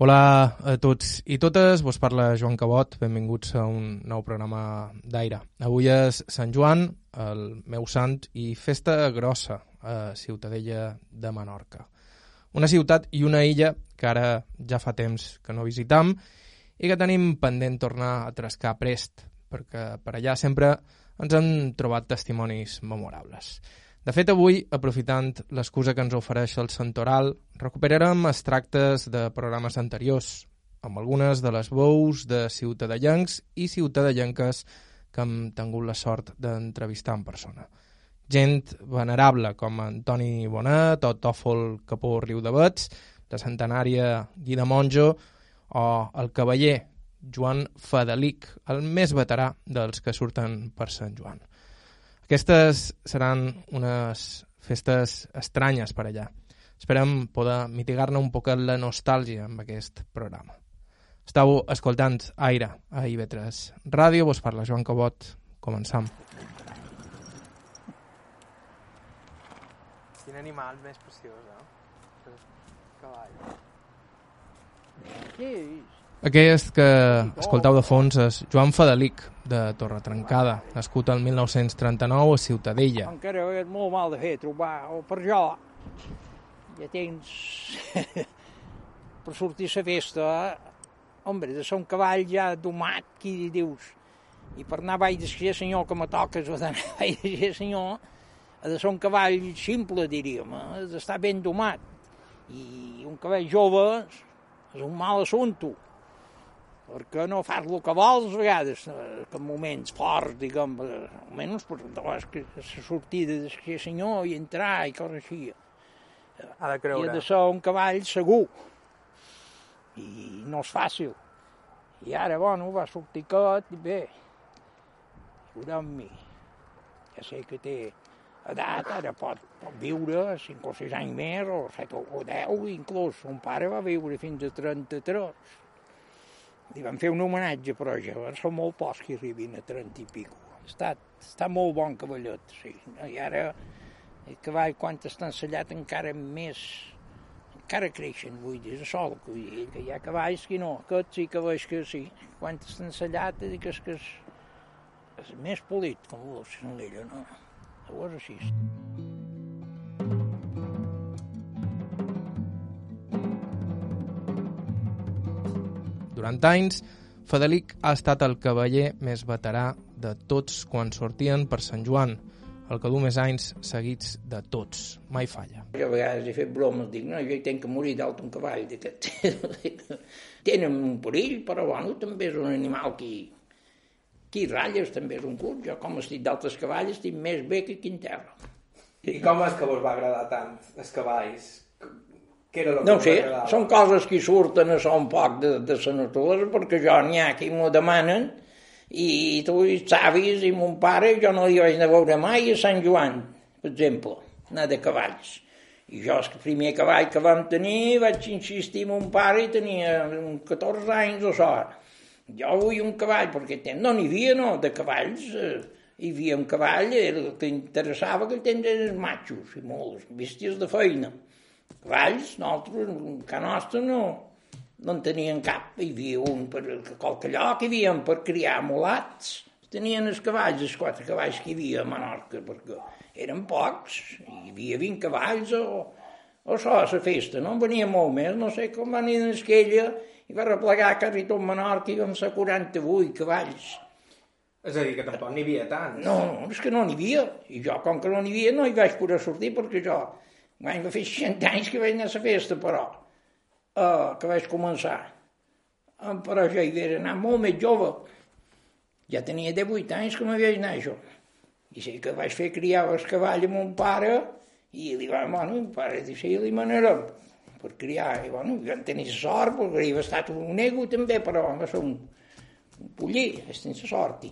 Hola a tots i totes, vos parla Joan Cabot, benvinguts a un nou programa d'Aire. Avui és Sant Joan, el meu sant, i festa grossa a Ciutadella de Menorca. Una ciutat i una illa que ara ja fa temps que no visitam i que tenim pendent tornar a trascar prest, perquè per allà sempre ens han trobat testimonis memorables. De fet, avui, aprofitant l'excusa que ens ofereix el Santoral, recuperarem extractes de programes anteriors, amb algunes de les veus de ciutadellencs i ciutadellenques que hem tingut la sort d'entrevistar en persona. Gent venerable com Antoni Bonet o Tòfol Capó Riu de Bets, la centenària Guida Monjo o el cavaller Joan Fadelic, el més veterà dels que surten per Sant Joan. Aquestes seran unes festes estranyes per allà. Esperem poder mitigar-ne un poc la nostàlgia amb aquest programa. Estau escoltant Aire a IB3 Ràdio, vos parla Joan Cabot. Començam. Quin animal més preciós, eh? Cavall. Sí, Aquest que escoltau de fons és Joan Fadelic, de Torretrencada, nascut el 1939 a Ciutadella. encara és molt mal de fer trobar, o per jo, ja tens per sortir a la festa, eh? hombre, de ser un cavall ja domat, qui dius, i per anar a Vall de senyor que me toques, o d'anar a Vall de senyor, ha de ser un cavall simple, diríem, eh? ha d'estar ben domat, i un cavall jove és un mal assumpte, perquè no fas el que vols a vegades, eh, que en moments forts, diguem, eh, almenys per que la sortida de ser senyor i entrar i coses així. Ha de I creure. ha de ser un cavall segur. I no és fàcil. I ara, bueno, va sortir aquest i bé, mi. Ja sé que té edat, ara pot, pot viure 5 o 6 anys més, o 7 o, o 10, inclús. Son pare va viure fins a 33. Li van fer un homenatge, però ja són molt pocs que arribin a 30 i pico. Està, està molt bon cavallet, sí. I ara el cavall, quan està ensellat, encara més encara creixen, vull dir, és que vull dir, que hi ha cavalls que no, aquest sí veig que sí, quan està ensellat, dic és, que és, és més polit, com vols, no no? Llavors així. Durant anys, Fadelic ha estat el cavaller més veterà de tots quan sortien per Sant Joan, el que du més anys seguits de tots. Mai falla. Jo a vegades he fet bromes, dic, no, jo hi tenc que morir dalt un cavall. Tenen un perill, però bueno, també és un animal que, que hi ratlles, també és un curt. Jo com estic d'altres cavalls estic més bé que aquí en terra. I com és que vos va agradar tant, els cavalls? Què era el que No sé, agradava? són coses que surten a son poc de, de la naturalesa, perquè jo n'hi ha qui m'ho demanen, i tu ets savis, i mon pare, jo no li vaig anar a veure mai a Sant Joan, per exemple, anar de cavalls. I jo, el primer cavall que vam tenir, vaig insistir amb mon pare i tenia uns 14 anys o so. Jo vull un cavall, perquè temps no n'hi havia, no, de cavalls. Eh, hi havia un cavall, el que interessava que temps eren matxos, i molts, bèsties de feina. Cavalls, nosaltres, en ca nostra, no, no en tenien cap. Hi havia un per qualque lloc, hi havia per criar mulats. Tenien els cavalls, els quatre cavalls que hi havia a Menorca, perquè eren pocs. Hi havia 20 cavalls o, o això, a la festa, no? En venia molt més, no sé com van ir en esquella i va replegar quasi tot Menorca i vam ser 48 cavalls. És a dir, que tampoc n'hi havia tants. No, no, és que no n'hi havia. I jo, com que no n'hi havia, no hi vaig poder sortir, perquè jo vaig fer 60 anys que vaig anar a la festa, però, uh, que vaig començar. Uh, però jo hi havia anar molt més jove. Ja tenia 18 anys que m'havia d'anar jo. I sé que vaig fer criar el cavall amb mon pare, i li va, bueno, mon pare diu, sí, li manera per criar. I, bueno, jo en tenia sort, perquè havia estat un nego també, però va ser un, un poller, sense sort.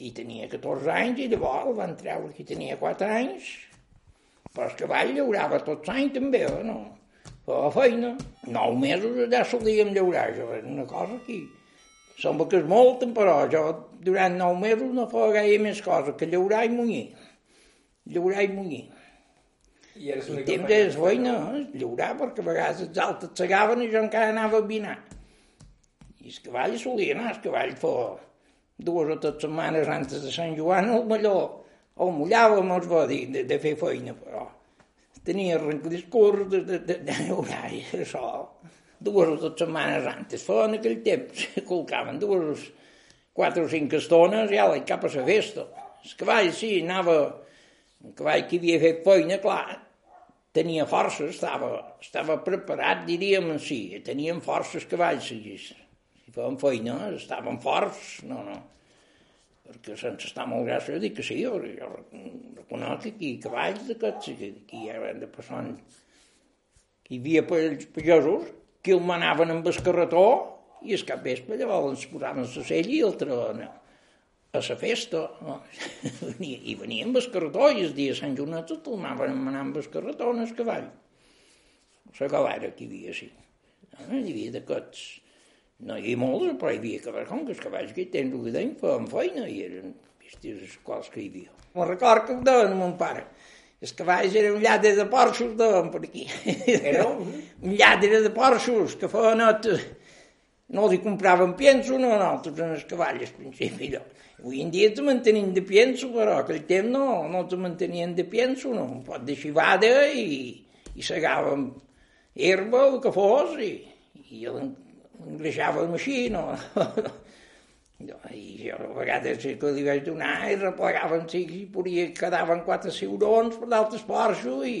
I tenia 14 anys i llavors el van treure que tenia 4 anys però el cavall llaurava tots anys també, eh, no? Feia feina. 9 mesos ja solíem llaurar, era una cosa que sembla que és molt, però jo durant 9 mesos no feia gaire més cosa que llaurar i munyir. Llaurar i munyir. I I l'únic temps és feina, eh? lliurar, perquè a vegades els altres segaven i jo encara anava a vinar. I el cavall solia anar, el cavall fa dues o tres setmanes antes de Sant Joan, el millor el mullàvem, els dir, de, de fer feina, però tenia arrenclis curts de, de, de, de llaurar, i això, dues o tres setmanes antes, fa en aquell temps, col·locaven dues, quatre o cinc estones, i ala, cap a la festa. El cavall, sí, anava, un cavall que havia fet feina, clar, tenia força, estava, estava preparat, diríem en si, tenien forces cavalls, si feien feina, estaven forts, no, no, perquè sense estar molt gràcies dic que sí, jo, jo reconec que hi ha cavalls d'aquests, que aquí hi ha de passar... Hi havia pagesos que el manaven amb el carretó i el cap vespre llavors ens posaven la sella i el treuen a la festa. No? I venia amb el carretó i el dia de Sant Jonet el tornaven a manar amb el carretó en el cavall. La galera que hi havia, sí. No? Hi havia d'aquests no hi havia molts, però hi havia cavalls, com que cavalls que tenen el que deien feien feina i eren vistos els quals que hi havia. Me'n record que ho deien mon pare. Els cavalls eren un lladre de porxos, deien per aquí. Era un? un lladre de porxos que feien not... No hi compraven pienso, no, nosaltres en els cavalls, al principi. No. Avui en dia te mantenim de pienso, però aquell temps no, no te mantenien de pienso, no. Un pot de xivada i, i segàvem herba, el que fos, i, i engreixàvem així, no? I jo a vegades sí que li vaig donar i replegàvem, sí, i podia, quedaven quatre ciurons per d'altres porxo i,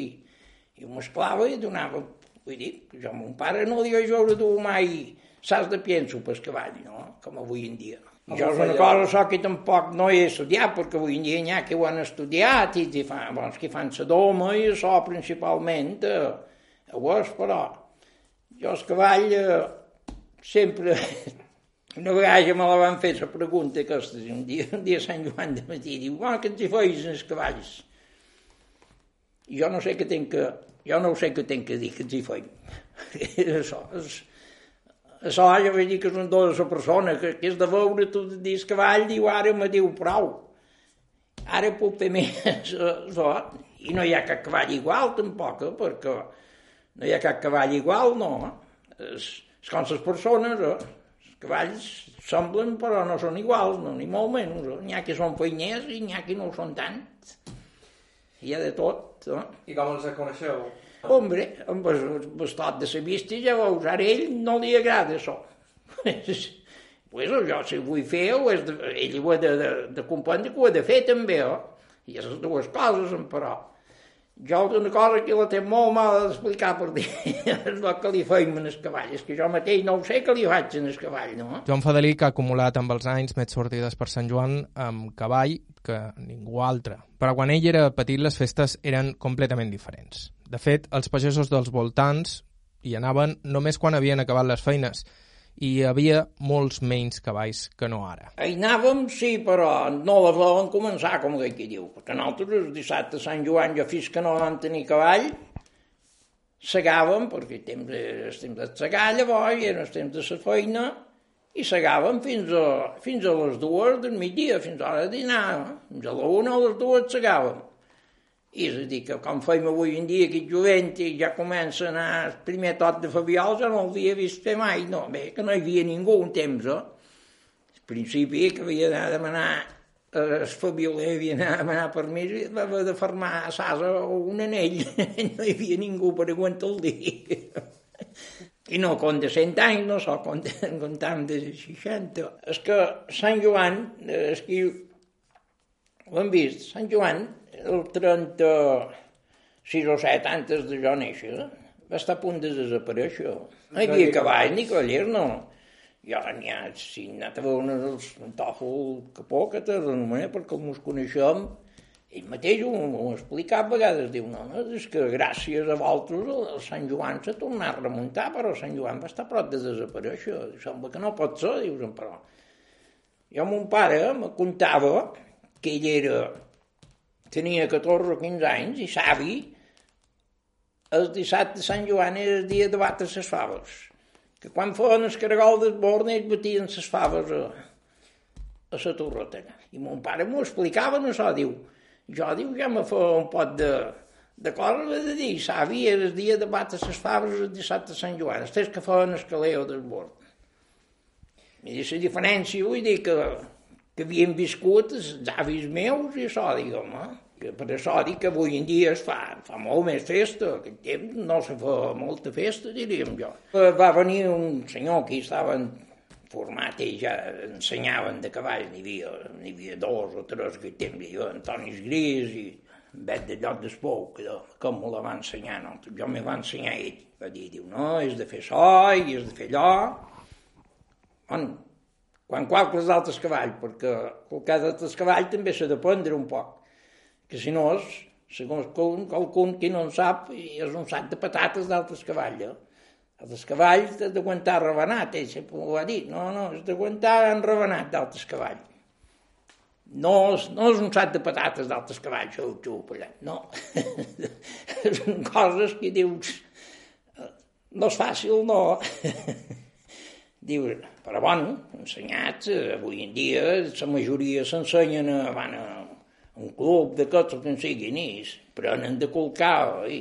i ho mesclava i donava, vull dir, jo a mon pare no li vaig veure dur mai saps de pienso pel cavall, no? Com avui en dia. I jo és una cosa so que tampoc no he estudiat, perquè avui en dia n'hi ha que ho han estudiat i que fan, bons, que fan la doma i això principalment, eh, ho és, però jo el cavall eh, sempre una vegada me la van fer la pregunta aquesta, un dia, un dia Sant Joan de matí, diu, ah, que ens hi feis els cavalls? Jo no sé què tenc que, jo no sé què tenc que dir, que ens hi feim. això, és, això ja vull dir que és una de la persona que, que és de veure tu dis cavall, diu, ara me diu prou. Ara puc fer més, això, i no hi ha cap cavall igual tampoc, eh, perquè no hi ha cap cavall igual, no. És, és com les persones, eh? els cavalls semblen però no són iguals, no, ni molt menys. Eh? N'hi ha que són feiners i n'hi ha que no ho són tant. Hi ha de tot. Eh? I com els coneixeu? Hombre, amb el, amb el tot de la vista ja veus, ara ell no li agrada això. pues jo si vull fer, ho de, ell ho ha de, de, de comprendre que ho ha de fer també, eh? I les dues coses, però jo una cosa que la té molt mal d'explicar per dir el que li feim en el cavall, és que jo mateix no ho sé que li faig en el cavall, no? Joan Fadelic ha acumulat amb els anys més sortides per Sant Joan amb cavall que ningú altre. Però quan ell era petit les festes eren completament diferents. De fet, els pagesos dels voltants hi anaven només quan havien acabat les feines i hi havia molts menys cavalls que no ara. Hi anàvem, sí, però no la volen començar, com que diu, perquè nosaltres el dissabte de Sant Joan, jo fins que no vam tenir cavall, segàvem, perquè el temps, el temps de segar llavors, i era el temps de la feina, i segàvem fins a, fins a les dues del migdia, fins a l'hora de dinar. Fins a la una o les dues segàvem. I és a dir, que com feim avui en dia, que jovent ja comença a anar el primer tot de Fabiol, ja no l'havia vist fer mai, no, bé, que no hi havia ningú un temps, eh? Al principi que havia d'anar a demanar el Fabioler havia d'anar a demanar permís i va haver de fermar a Sasa un anell, no hi havia ningú per aguantar el dia. I no com de 100 anys, no so, comptant de 60. És que Sant Joan, és que ho hem vist, Sant Joan el 36 o 7 antes de jo néixer, va estar a punt de desaparèixer. No hi havia cavall ni cavallers, no. Jo n'hi ha, si he anat a veure els Tòfol Capó, que te renomena perquè els coneixem, ell mateix ho, ho explicat a vegades, diu, no, no, és que gràcies a vosaltres el, el Sant Joan s'ha tornat a remuntar, però Sant Joan va estar a prop de desaparèixer. Sembla que no pot ser, dius, però... Jo, mon pare me contava que ell era tenia 14 o 15 anys i savi, el dissabte de Sant Joan era el dia de batre les faves. Que quan feien el caragol d'esborn ells batien les faves a, a la torreta. I mon pare m'ho explicava, no això, diu, jo, diu, ja me fa un pot de, de cosa de dir, savi, era el dia de batre les fabres el dissabte de Sant Joan, els tres que feien el caleo del bord. I la diferència, vull dir que, que havien viscut els avis meus i això, diguem, eh? que per això dic que avui en dia es fa, fa molt més festa, aquell temps no se fa molta festa, diríem jo. Va venir un senyor que estava format i ja ensenyaven de cavall, n'hi havia, n'hi havia dos o tres que temps, jo, Antoni Gris i vet de lloc d'espou, que com me la va ensenyar, no? jo me va ensenyar ell, va dir, diu, no, és de fer això i és de fer allò, bueno, quan qualques altres cavall, perquè qualques altres cavall també s'ha d'aprendre un poc, que si no és, segons qualcun, qualcun que no en sap, és un sac de patates d'altres cavall. Eh? Altres cavalls t'has d'aguantar rebenat, ell sempre ho ha dit, no, no, has d'aguantar rebenat d'altres cavalls. No, no és un sac de patates d'altres cavalls, ho xup allà, no. Són coses que dius, no és fàcil, no. Diu, però bueno, ensenyats, eh, avui en dia la majoria s'ensenyen a, van a un club de tots que en siguin i prenen de colcar i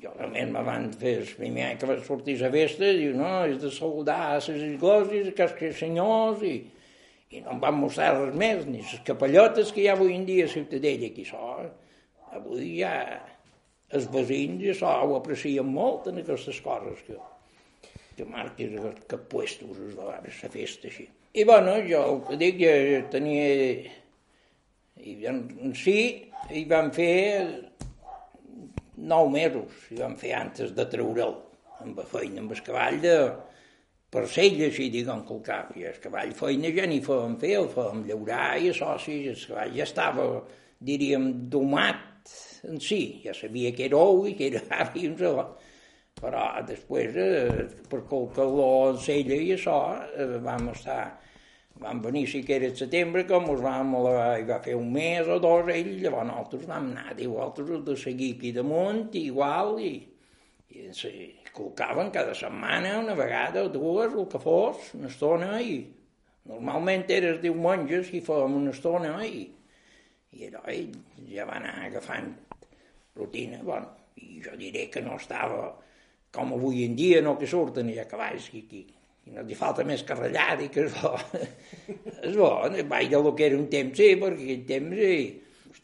jo realment me van fer el primer any que vaig sortir a la festa, diu, no, és de soldar a les esglésies, que els senyors, i, i no em van mostrar res més, ni les capellotes que hi ha avui en dia a Ciutadella, aquí això, avui ja els veïns i això ho aprecien molt en aquestes coses que, que marques que puestos es vegades la festa així. I bueno, jo el que dic, ja tenia... I en si hi van fer nou mesos, hi van fer antes de treure'l, amb la feina, amb el cavall de per sell, així diguem que el cap, i el cavall feina ja ni fèiem fer, el fèiem llaurar i sí, el cavall ja estava, diríem, domat en si, ja sabia que era ou i que era avi, i però després, eh, per el calor i això, eh, vam estar, vam venir si que era el setembre, com us vam, la, hi va fer un mes o dos ell, llavors nosaltres vam anar, diu, altres de seguir aquí damunt, igual, i, i se colcaven cada setmana, una vegada o dues, el que fos, una estona, i normalment era els diumenges i fèiem una estona, i, i allò ell ja va anar agafant rutina, bueno, i jo diré que no estava com avui en dia no que surten i a cavalls i, i, i no li falta més carrellat i que és bo. és bo, vaig de lo que era un temps, sí, perquè aquell temps, sí,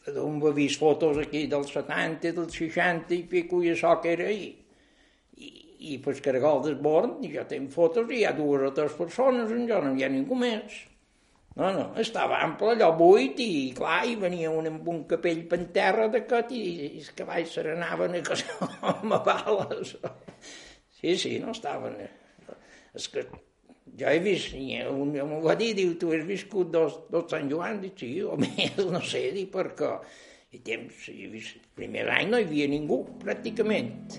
vostè d'on va vist fotos aquí dels 70, dels 60 i pico i això que era ahir. I, i pues caragol d'esborn, jo tinc fotos i hi ha dues o tres persones, jo no hi ha ningú més. No, no, estava ample allò buit i, clar, i venia un amb un capell per terra d'aquest i, i els cavalls serenaven a casa amb bales. Sí, sí, no estaven... És que jo he vist, un m'ho va dir, diu, tu has viscut dos, dos Sant Joan? Dic, sí, o més, no sé, dic, perquè i temps, he vist, el primer any no hi havia ningú, pràcticament.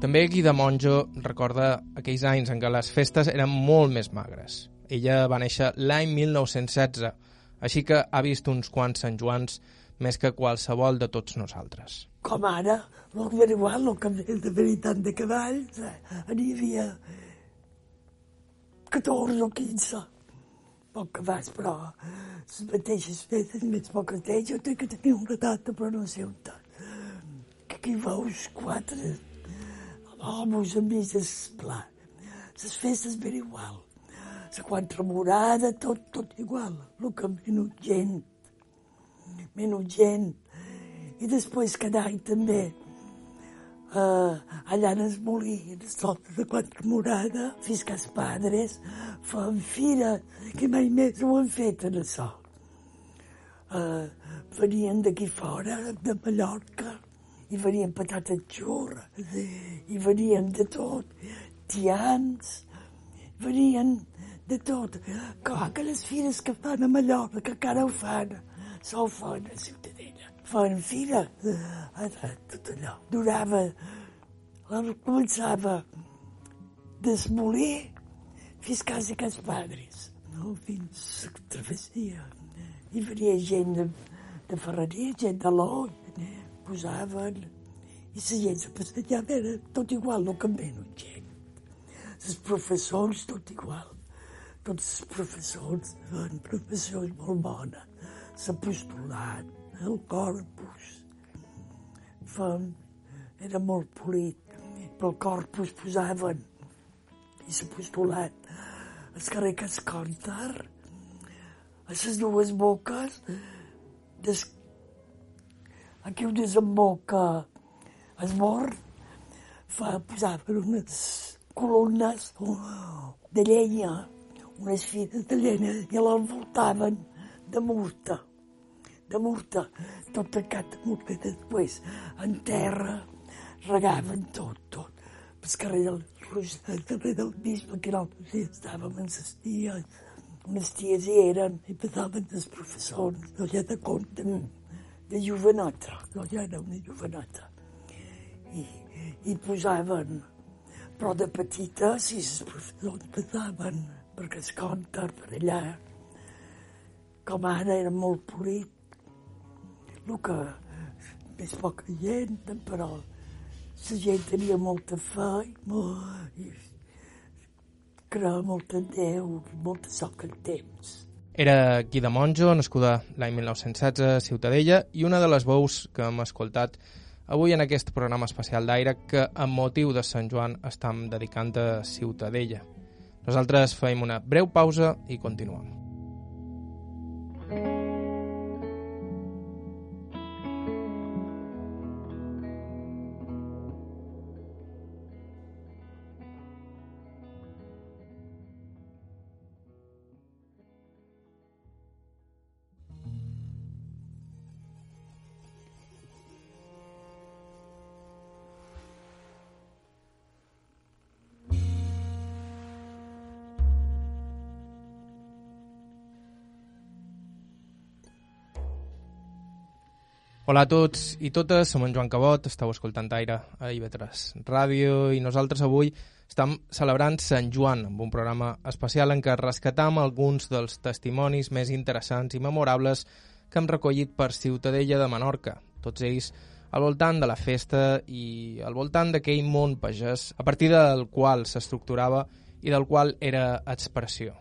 També Guida Monjo recorda aquells anys en què les festes eren molt més magres. Ella va néixer l'any 1916, així que ha vist uns quants Sant Joans més que qualsevol de tots nosaltres. Com ara, el que igual, el que de veritat de cavalls, eh, hi havia 14 o 15 poc cavalls, però les mateixes festes, més poques d'ells, jo tinc que una data, però no sé on tot. Que aquí veus quatre homes, amics, esclar. Les festes ben igual. La quatre morada, tot, tot igual. El que menys gent. Menys gent. I després cada any també uh, allà en els molins, sota de quatre morada, fins que els padres fan fira, que mai més ho han fet en això. Uh, venien d'aquí fora, de Mallorca, i venien patates xurra, i venien de tot, tians, venien de tot. Clar que les fires que fan a Mallorca, que encara ho fan, s'ho fan a Ciutadella. Fan fira, tot allò. Durava, començava desmolir fins quasi que els padres, no? fins a travessia. I venia gent de, de Ferreria, gent de l'Oi, posaven i la gent se passejava, era tot igual, no canvien un gent. Els professors, tot igual. tots els professors fan professors molt bona. L'apostolat, el corpus, fan, era molt polit. Pel corpus posaven i l'apostolat, el carrer Cascòntar, a les dues boques, des... aquí on desemboca. El mort, fa, posaven unes columnes de llenya, unes fites de llenya, i l'envoltaven de murta, de murta, tot tancat de murta, i després en terra regaven tot, tot. Pel carrer del, el carrer del bisbe, que hi estàvem amb les ties, unes ties hi eren, i passaven els professors, d'allà de compte, de jovenota, d'allà era una jovenota. I, i posaven però de petita, si professors passaven perquè es conta per allà, com ara era molt polit, el que més poca gent, però la gent tenia molta fe i, molt, i creia molt en Déu i molta soc el temps. Era Guida Monjo, nascuda l'any 1916 a Ciutadella, i una de les veus que hem escoltat avui en aquest programa especial d'aire que amb motiu de Sant Joan estem dedicant a Ciutadella. Nosaltres feim una breu pausa i continuem. Hola a tots i totes, som en Joan Cabot, esteu escoltant Aire a IB3 Ràdio i nosaltres avui estem celebrant Sant Joan amb un programa especial en què rescatam alguns dels testimonis més interessants i memorables que hem recollit per Ciutadella de Menorca, tots ells al voltant de la festa i al voltant d'aquell món pagès a partir del qual s'estructurava i del qual era expressió.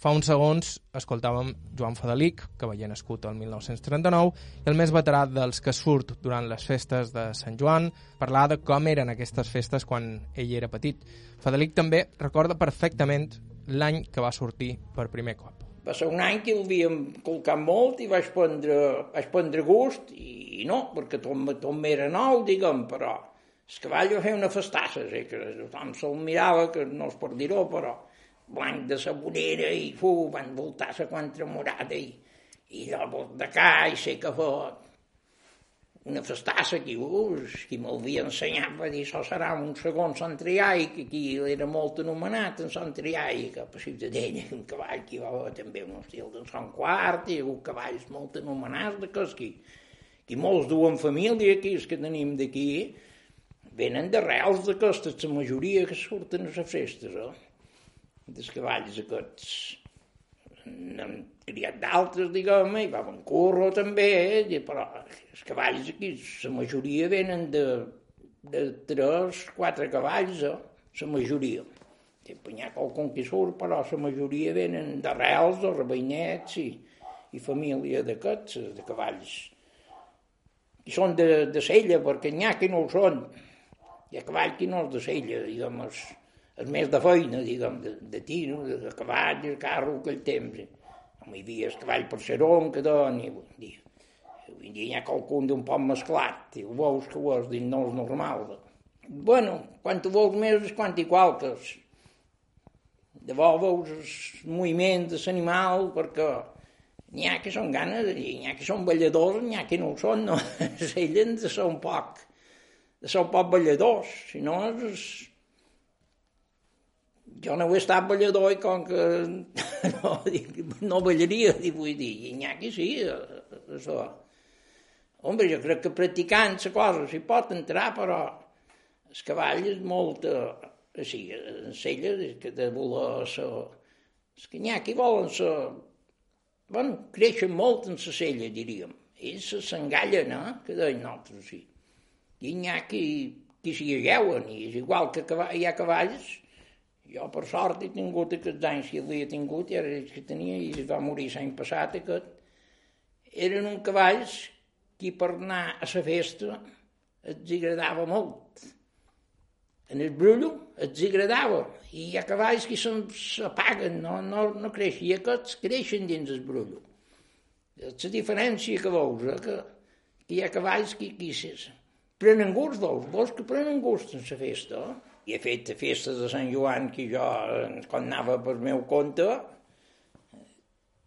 Fa uns segons escoltàvem Joan Fadelic, que veia nascut el 1939, i el més veterà dels que surt durant les festes de Sant Joan, parlar de com eren aquestes festes quan ell era petit. Fadelic també recorda perfectament l'any que va sortir per primer cop. Va ser un any que el havíem colcat molt i vaig prendre, vaig prendre gust, i no, perquè tot, tot m'era nou, diguem, però el cavall va fer una festassa, eh, que tothom se'l mirava, que no es per dir-ho, però blanc de sabonera i fu, van voltar la contra morada i, i de, de ca i sé que fot una festassa aquí, us, qui m'havia ensenyat va dir això serà un segon Sant que aquí era molt anomenat en Sant Triai, que a Ciutadella, un cavall que hi va haver també un estil de Sant Quart, i un cavalls molt anomenats de que aquí, molts duen família aquí, els que tenim d'aquí, venen d'arrels d'aquestes, la majoria que surten a les festes, eh? Dels cavalls aquests n'hem criat d'altres, diguem, i va en curro també, eh? però els cavalls aquí, la majoria venen de, de tres, quatre cavalls, eh? la majoria. Hi ha qualcun que surt, però la majoria venen d'arrels, de rebeinets i, i família d'aquests, de cavalls. I són de, de sella, perquè n'hi ha que no ho són. Hi ha cavall que no és de sella, diguem, és, és més de feina, diguem, de, de tiro, de, de cavall, de carro, aquell temps. No hi havia el cavall per seron que doni, dir. Avui dia hi ha qualcun d'un poc mesclat, ho veus que ho és, dic, no és normal. Bueno, quan ho veus més és quan igual que és. De veus el moviment de l'animal, perquè n'hi ha que són ganes n'hi ha que són balladors, n'hi ha que no ho són, no? S'ellen de ser un poc, de ser un poc balladors, si no és jo no he estat ballador i com que no, no ballaria, vull dir, i n'hi ha qui sí, això. Home, jo crec que practicant la cosa s'hi pot entrar, però el cavall és molt, així, en celles, que de voler ser... És que qui volen ser... Bueno, creixen molt en la cella, diríem. Ells s'engallen, eh? Que deien nosaltres, sí. I ha qui, s'hi ageuen, i és igual que hi ha cavalls Jo, per sort, he tingut aquests anys que havia tingut, i ara que tenia, i es va morir l'any passat, aquest. Eren uns cavalls que per anar a la festa els agradava molt. En el brullo els agradava, i hi ha cavalls que s'apaguen, no, no, no creixen, i aquests creixen dins el brullo. La diferència que veus, eh, que, que hi ha cavalls que, que prenen gust, veus, veus que prenen gust en la festa, eh? I he fet festes de Sant Joan que jo, quan anava per meu compte,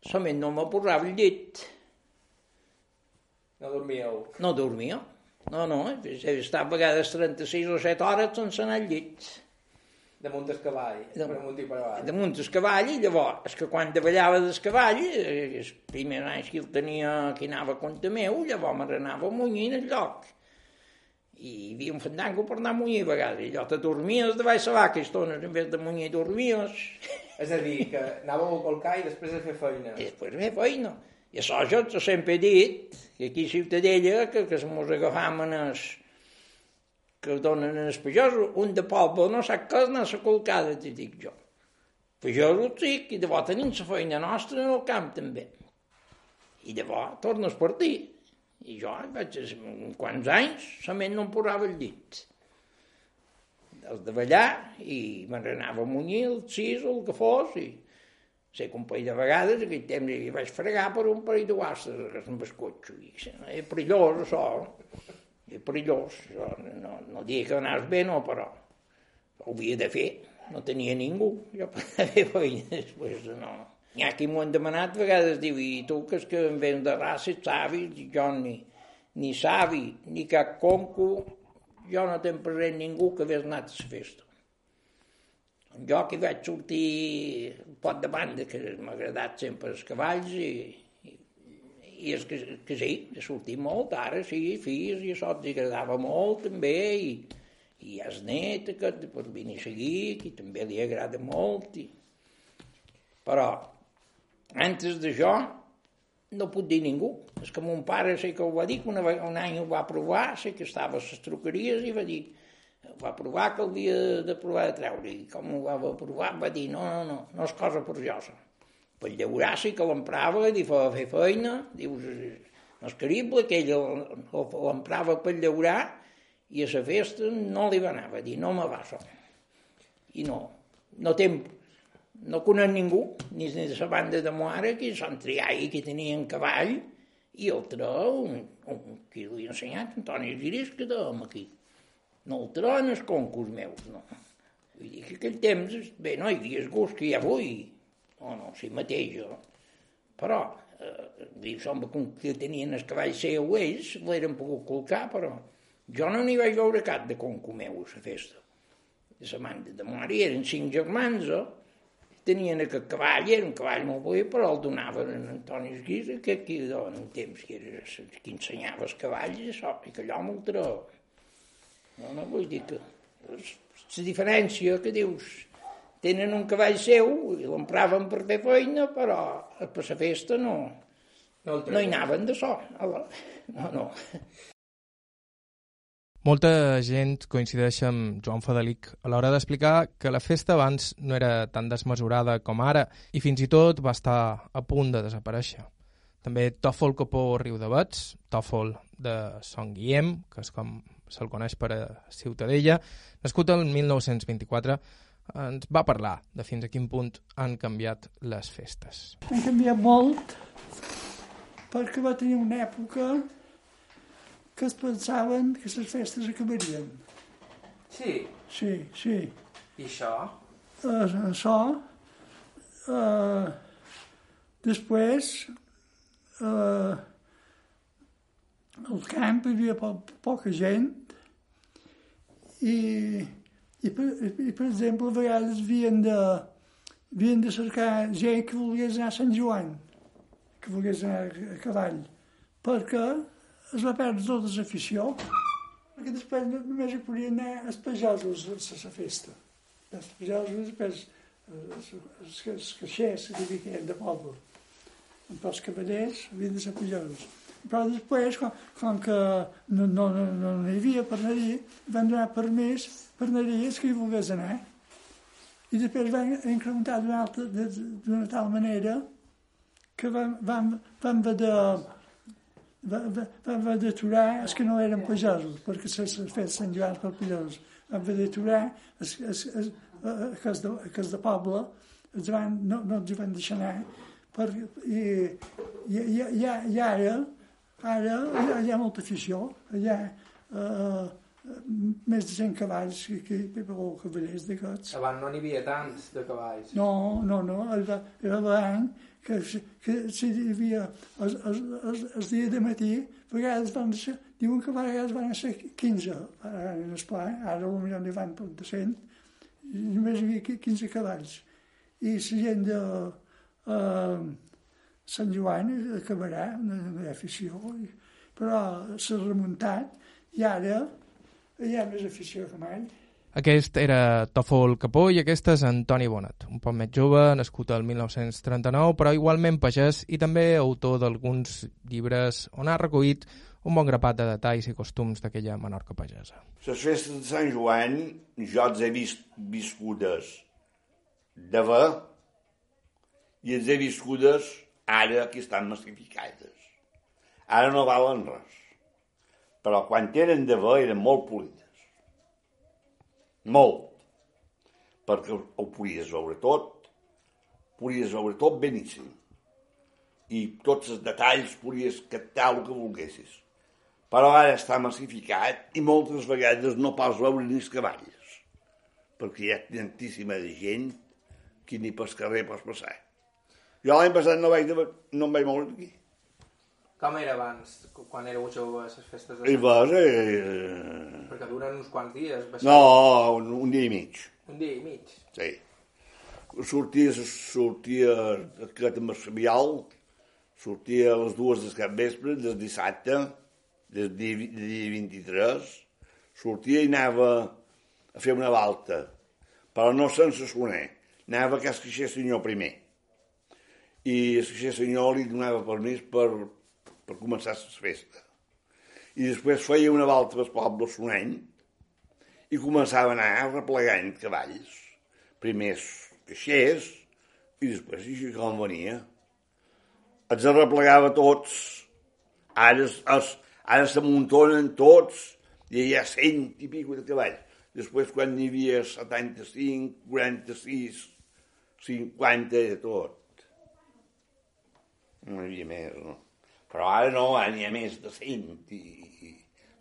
solament no me posava el llit. No dormíeu? No dormia. No, no, he estat a vegades 36 o 7 hores sense anar al llit. Damunt del cavall, de, per amunt i per avall. Damunt del cavall, i llavors, és que quan davallava del cavall, els primers anys que el tenia, que anava a compte meu, llavors me n'anava a munyir en el lloc i hi havia un fandango per anar a munyir a vegades, i allò te dormies de baix la vaca, estones, en vez de munyir dormies. És a dir, que anàveu a colcar i després a fer feina. I després a fer feina. I això jo sempre he dit, que aquí a Ciutadella, que, que se mos agafam en es, que donen en els pagesos, un de poble no sap què és anar a colcada, t'hi dic jo. Pagesos sí, i de bo tenim la feina nostra en el camp també. I de bo tornes per ti. I jo vaig, quants anys, solament no em posava el llit. Els de ballar, i me n'anava a munyir el sis el que fos, i sé que un parell de vegades, aquell temps hi vaig fregar per un parell de guastres amb el cotxe. I, és perillós, això. És perillós. Això. No, no dic que anaves bé, no, però ho havia de fer. No tenia ningú. Jo per fer feina després, no. N'hi ha qui m'ho han demanat a vegades, diu, i tu que és que en vens de raça savi, jo ni, ni savi, ni cap conco, jo no tenc present ningú que hagués anat a la festa. Jo que vaig sortir un pot de banda, que m'ha agradat sempre els cavalls, i, i, i és que, que sí, he sortit molt, ara sí, fills, i això els agradava molt també, i, i hi el net, que per venir a seguir, que també li agrada molt, i... però Antes d'això, no puc dir ningú. És que mon pare sé que ho va dir, que una, un any ho va provar, sé que estava a les truqueries i va dir, va provar que havia de provar de treure. I com ho va provar, va dir, no, no, no, no és cosa per jo. Per llaurar sí que l'emprava i fa fer feina, dius, no és creïble que ell l'emprava per llaurar i a la festa no li va anar, va dir, no me va això. I no, no temps no conec ningú, ni de la banda de Moara, que són triai, que tenien cavall, i altre, un, un, qui li ha ensenyat, Antoni Giris, que dèiem aquí. No el en els concurs meus, no. Vull dir que aquell temps, bé, no hi havia el gust que hi ha avui, no, no, si mateix jo. Però, eh, diu, sembla que tenien el cavall seu ells, l'eren pogut colcar, però jo no n'hi vaig veure cap de conco meu a la festa. La manda de Moari eren cinc germans, eh? Tenien aquest cavall, era un cavall molt bé, però el donaven a Antoni Esguisa, que aquí en un temps que era qui ensenyava els cavalls, i això, i que allò m'ho treu. No, no vull dir que... La diferència que dius, tenen un cavall seu i l'empraven per fer feina, però per la festa no, no, no hi anaven de so. No, no. Molta gent coincideix amb Joan Fadelic a l'hora d'explicar que la festa abans no era tan desmesurada com ara i fins i tot va estar a punt de desaparèixer. També Tòfol Copó Riudavets, Tòfol de Son Guillem, que és com se'l coneix per a Ciutadella, nascut el 1924, ens va parlar de fins a quin punt han canviat les festes. Han canviat molt perquè va tenir una època que es pensaven que les festes acabarien. Sí? Sí, sí. I això? Uh, això. Uh, després, uh, al camp hi havia po poca gent i, i, per, i, per exemple, a vegades havien de, havien de cercar gent que volgués anar a Sant Joan, que volgués anar a cavall, perquè es va perdre tota l'afició, perquè després només hi podien anar els pagesos a la festa. Els pagesos després, els, els caixers que hi havia de poble. Però els cavallers havien de ser pagesos. Però després, com, com que no, no, no, no hi havia per anar-hi, van donar permís per anar-hi els que hi volgués anar. i després van incrementar d'una tal manera que vam, vam, vam haver de va- va- vam haver d'aturar els que no eren pagesos, perquè se s'ha fet Sant Joan per pagesos. Vam haver d'aturar els, els, els, eh, els de, els de poble els van, no, no els van deixar anar, per, i, i, i, i, i ara, ara hi ha, hi ha molta afició, hi ha eh, més de 100 cavalls que, que, que, que cavallers d'aquests. Abans no n'hi havia tants de cavalls. No, no, no, el, va- era l'any que, que si hi havia els, els, els, els dies de matí, a vegades van ser, diuen que a vegades van ser 15 ara en el pla, ara potser n'hi van de 100, i només hi havia qui- 15 cavalls. I la gent de eh, Sant Joan acabarà, hi ha afició, i, però s'ha remuntat i ara hi ha més afició que mai. Aquest era Tòfol Capó i aquest és Antoni Bonat, un poc més jove, nascut el 1939, però igualment pagès i també autor d'alguns llibres on ha recollit un bon grapat de detalls i costums d'aquella Menorca pagesa. Les festes de Sant Joan jo els he vist viscudes de ve i els he viscudes ara que estan massificades. Ara no valen res. Però quan eren de ve eren molt polides. Molt. Perquè ho podies veure tot, podies veure tot beníssim. I tots els detalls podies captar el que volguessis però ara està massificat i moltes vegades no pots veure ni els cavalls, perquè hi ha tantíssima gent que ni pel carrer pots passar. Jo l'any passat no, vaig, no em vaig moure d'aquí. Com era abans, quan éreu joves, les festes de I Sant vas, eh... Perquè duren uns quants dies. va ser No, un, un dia i mig, Un dia i mig. sí. Sortia, sortia aquest Sabial, sortia a les dues del cap vespre, del dissabte, del dia, del dia 23, sortia i anava a fer una volta, però no sense soner, anava a casa Caixer Senyor primer. I el Senyor li donava permís per, per començar la festa. I després feia una volta pel poble sonent i començava a anar replegant cavalls. Primer els caixers i després així com venia. Els arreplegava tots. Ara, es, ara s'amuntonen tots i hi ha cent i pico de cavalls. Després, quan n'hi havia 75, 46, 50 de tot. No hi havia més, no? Però ara no, ara n'hi ha més de 100 i, i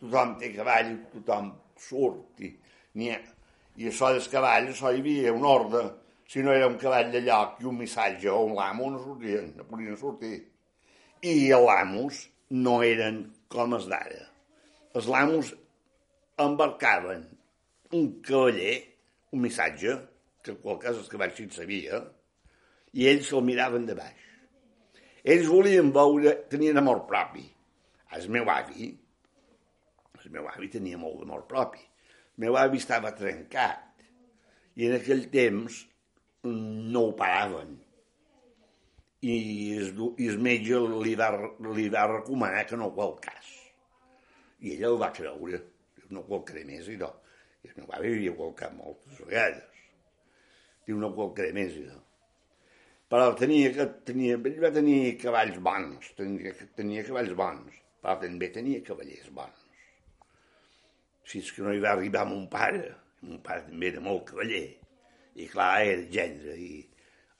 tothom té cavall, tothom surt i n'hi ha... I això dels cavalls, això hi havia un ordre. Si no era un cavall de lloc i un missatge o un lamo, no sortien, no podien sortir. I els lamos no eren com els d'ara. Els lamos embarcaven un cavaller, un missatge, que en qual cas els cavalls sí sabia, i ells se'l miraven de baix. Ells volien veure, tenien amor propi. El meu avi, el meu avi tenia molt d'amor propi. El meu avi estava trencat i en aquell temps no ho paraven. I el, i el metge li va, li va recomanar que no qual cas. I ella el va creure. No qualcaré més, i no. I el meu avi havia qualcat moltes vegades. Diu, no qualcaré més, i no però tenia, tenia, ell va tenir cavalls bons, tenia, tenia cavalls bons, però també tenia cavallers bons. Fins que no hi va arribar mon pare, mon pare també era molt cavaller, i clar, era gendre, i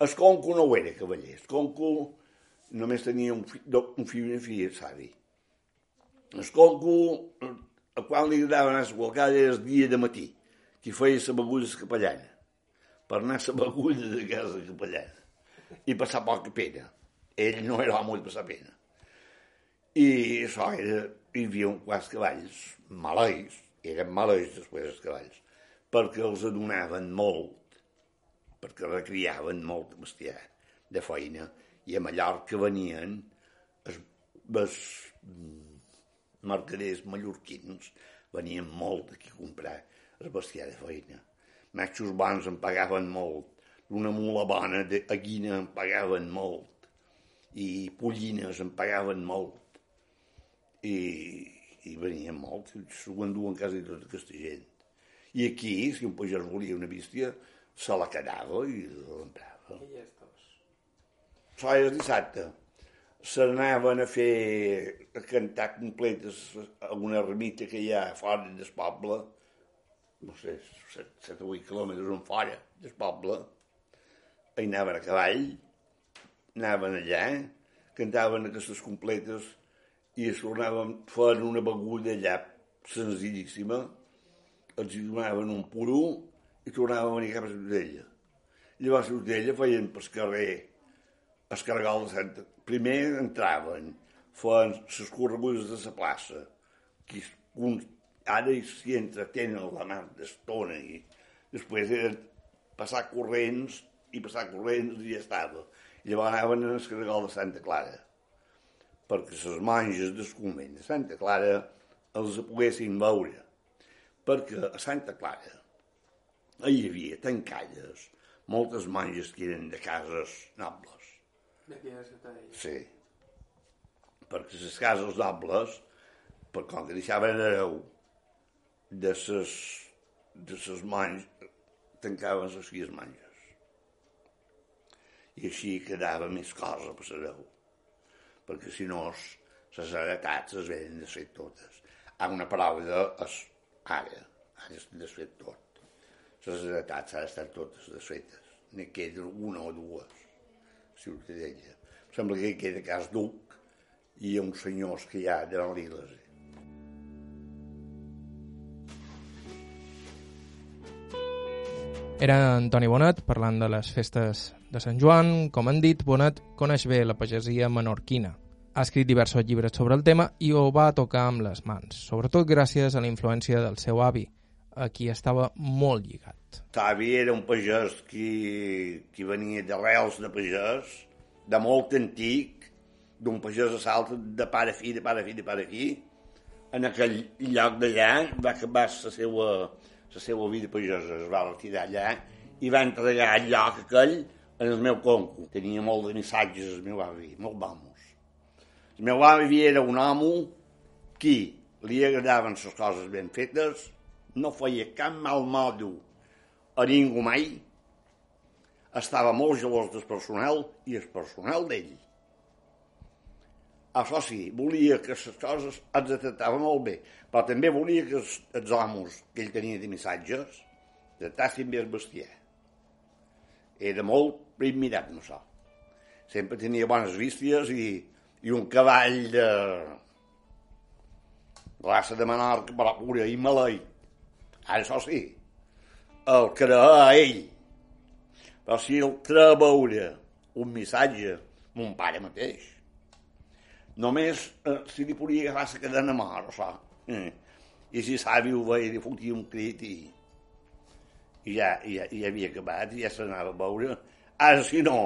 el conco no ho era cavaller, el conco només tenia un, fi, un fill i una filla, savi. El conco, a quan li agradava anar a qualcada era el dia de matí, que feia la beguda capellana, per anar a la beguda de casa capellana i passar poca pena. Ell no era home de passar pena. I això era, hi havia un quants cavalls maleis, eren maleis després els cavalls, perquè els adonaven molt, perquè recriaven molt bestiar de feina, i a Mallorca venien els, els mercaders mallorquins, venien molt aquí a comprar el bestiar de feina. Matxos bons en pagaven molt, una mula bona de a guina en pagaven molt, i pollines en pagaven molt, i, i venien molt, s'ho enduen quasi tota aquesta gent. I aquí, si un pagès volia una bèstia, se la quedava i l'emprava. I. Això era dissabte. Se n'anaven a fer a cantar completes a una ermita que hi ha fora del poble, no sé, 7 o 8 quilòmetres en fora del poble. Hi anaven a cavall, anaven allà, cantaven aquestes completes i es tornaven, feien una beguda allà senzillíssima, els hi donaven un puro i tornaven a venir cap a Ciutadella. Llavors a Ciutadella feien pel carrer el Santa... Primer entraven, feien les corregudes de la plaça, que un, ara s'hi entretenen la mar d'estona i després era passar corrents i passar corrents i ja estava. Llavors anaven al carregal de Santa Clara perquè les monges del convent de Santa Clara els poguessin veure. Perquè a Santa Clara hi havia tancades moltes monges que eren de cases nobles. D'aquí a Ciutadella. Sí. Perquè les cases nobles, per com que deixaven hereu de ses, de ses monges, tancaven les filles monges. I així quedava més cosa per l'hereu perquè si no les heretats es venen desfet totes. Hi ha una paraula de es, ara, ara és desfet tot. Les heretats han d'estar totes desfetes. N'hi queda una o dues, Ciutadella. Em sembla que hi queda cas Duc i uns senyors que hi ha de l'Iles. Era Antoni Bonet parlant de les festes de Sant Joan. Com han dit, Bonet coneix bé la pagesia menorquina. Ha escrit diversos llibres sobre el tema i ho va tocar amb les mans, sobretot gràcies a la influència del seu avi, a qui estava molt lligat. Savi era un pagès que, que venia d'arrels de pagès, de molt antic, d'un pagès a salt de pare fi, de pare fi, de pare fi. En aquell lloc d'allà va acabar la seva, la seva vida pagesa, es va retirar allà i va entregar el lloc aquell en el meu conco. Tenia molt de missatges el meu avi, molt vamos. El meu avi era un home que li agradaven les coses ben fetes, no feia cap mal modo a ningú mai, estava molt gelós del personal i el personal d'ell. Això sí, volia que les coses els tractava molt bé, però també volia que els, els homes que ell tenia de missatges tractassin bé el bestiar. Era molt primirat amb això. Sempre tenia bones vistes i, i un cavall de raça de Menorca, però pura i maleït. Ara, això sí, el creia a ell. Però si el treia a veure un missatge, mon pare mateix, només eh, si li podia agafar la cadena això. Eh. I si savi ho veia, li fotia un crit i, i ja, i ja, i ja havia acabat, i ja se n'anava a veure. Ara, si no,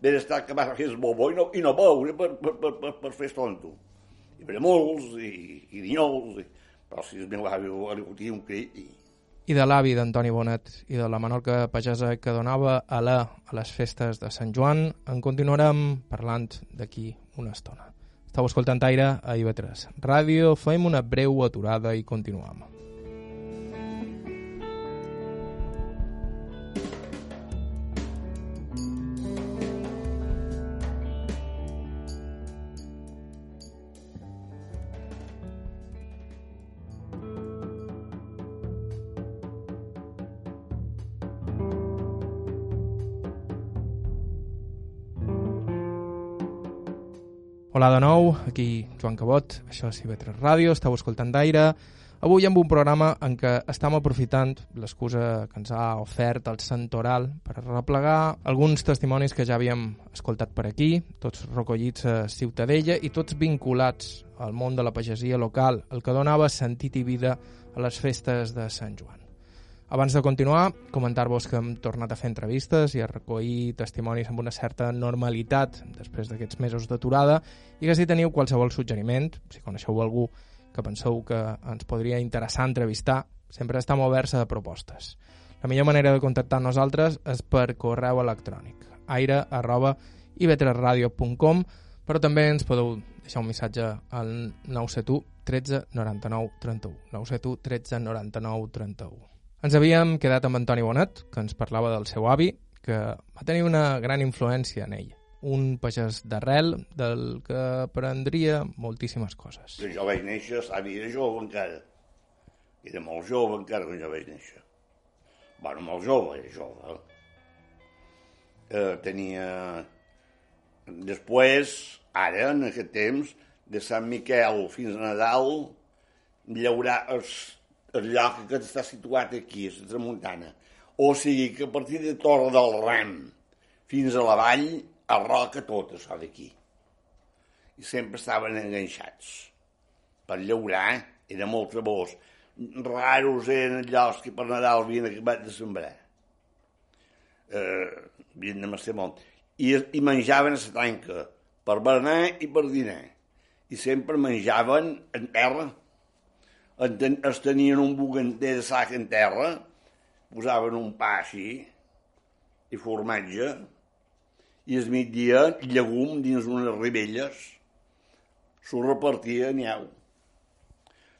ve d'estar acabat a fer el bobo i no, i no veure per, per, per, per, per fer tonto. I bremols, i, i dinyols, i... però si el meu avi li fotia un crit i, I de l'avi d'Antoni Bonet i de la Menorca pagesa que donava alè a les festes de Sant Joan, en continuarem parlant d'aquí una estona. Estau escoltant aire a IB3 Ràdio, fem una breu aturada i continuem. De nou, aquí Joan Cabot, això és IB3 Ràdio, esteu escoltant d'aire. Avui amb un programa en què estem aprofitant l'excusa que ens ha ofert el Santoral per replegar alguns testimonis que ja havíem escoltat per aquí, tots recollits a Ciutadella i tots vinculats al món de la pagesia local, el que donava sentit i vida a les festes de Sant Joan. Abans de continuar, comentar-vos que hem tornat a fer entrevistes i a recollir testimonis amb una certa normalitat després d'aquests mesos d'aturada i que si teniu qualsevol suggeriment, si coneixeu algú que penseu que ens podria interessar entrevistar, sempre estem oberts a propostes. La millor manera de contactar nosaltres és per correu electrònic aire arroba ib3radio.com però també ens podeu deixar un missatge al 971 13 99 31 971 13 99 31 Ens havíem quedat amb Antoni Bonet, que ens parlava del seu avi, que va tenir una gran influència en ell. Un pagès d'arrel del que aprendria moltíssimes coses. Jo vaig néixer, savi, era jove encara. Era molt jove encara quan jo vaig néixer. Bueno, molt jove, era jove. Eh, tenia... Després, ara, en aquest temps, de Sant Miquel fins a Nadal, llaurar els, el lloc que està situat aquí, a la tramuntana. O sigui que a partir de Torre del Ram fins a la vall, a roca tot això d'aquí. I sempre estaven enganxats. Per llaurar era molt trebós. Raros eren llocs que per Nadal havien acabat de sembrar. Eh, havien de mestre molt. I, I menjaven a la tanca, per berenar i per dinar. I sempre menjaven en terra. Es tenien un buganter de sac en terra, posaven un pa així, i formatge, i es migdia llegum dins unes ribelles, s'ho repartia nyau.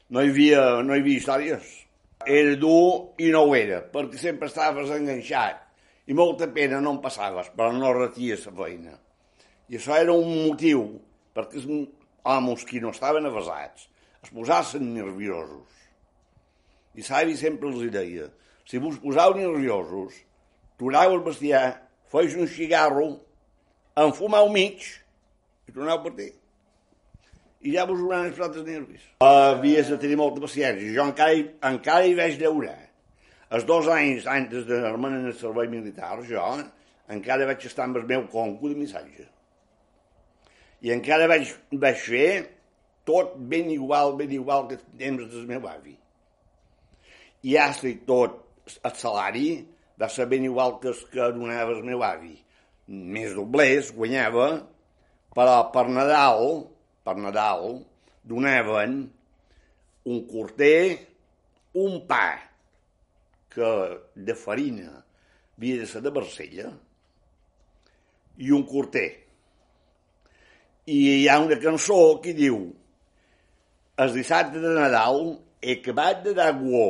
No hi havia, no hi havia històries. Era dur i no ho era, perquè sempre estaves enganxat. I molta pena no en passaves, però no reties la feina. I això era un motiu, perquè els homes que no estaven avasats es posassin nerviosos. I Savi sempre els deia, si vos posau nerviosos, tornau el bestiar, feis un cigarro, enfumau mig i tornau per ti. I ja vos hauran els nervis. Havies de tenir molta paciència. Jo encara, hi- encara hi vaig llaurar. Els dos anys antes d'anar-me'n en el servei militar, jo encara vaig estar amb el meu conco de missatge. I encara vaig, vaig fer tot ben igual, ben igual que el temps del meu avi. I hasta i tot el salari va ser ben igual que el que donava el meu avi. Més doblers, guanyava, però per Nadal, per Nadal, donaven un corter, un pa, que de farina havia de ser de Barcella, i un corter. I hi ha una cançó que diu el dissabte de Nadal he acabat de dar guó.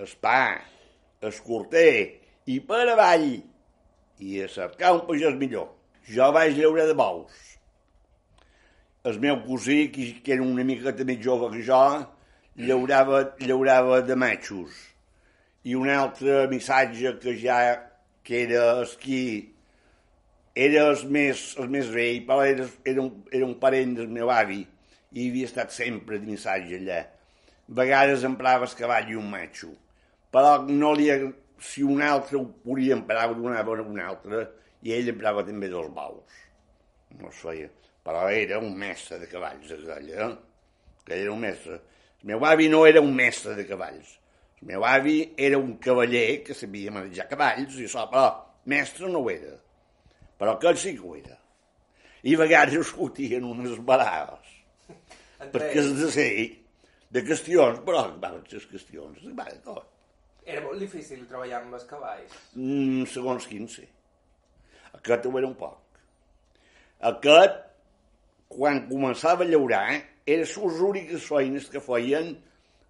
El pa, el corter i per avall i a cercar un pagès millor. Jo vaig llaurar de bous. El meu cosí, que, era una miqueta més jove que jo, llaurava, llaurava de matxos. I un altre missatge que ja que era esquí era el més, el més vell, però era, era, un, era un parent del meu avi i havia estat sempre de missatge allà. A vegades emprava el cavall i un matxo, però no li, si un altre ho podia emprar, ho donava un altre, i ell emprava també dos baus. No es feia. Però era un mestre de cavalls, aquell, eh? Que era un mestre. El meu avi no era un mestre de cavalls. El meu avi era un cavaller que sabia manejar cavalls, i això, però mestre no ho era. Però aquell sí que ho era. I a vegades discutien unes barades. Perquè és de ser de qüestions, però van ser qüestions, va tot. Era molt difícil treballar amb els cavalls. Mm, segons quin sí. Aquest ho era un poc. Aquest, quan començava a llaurar, era les úniques feines que feien,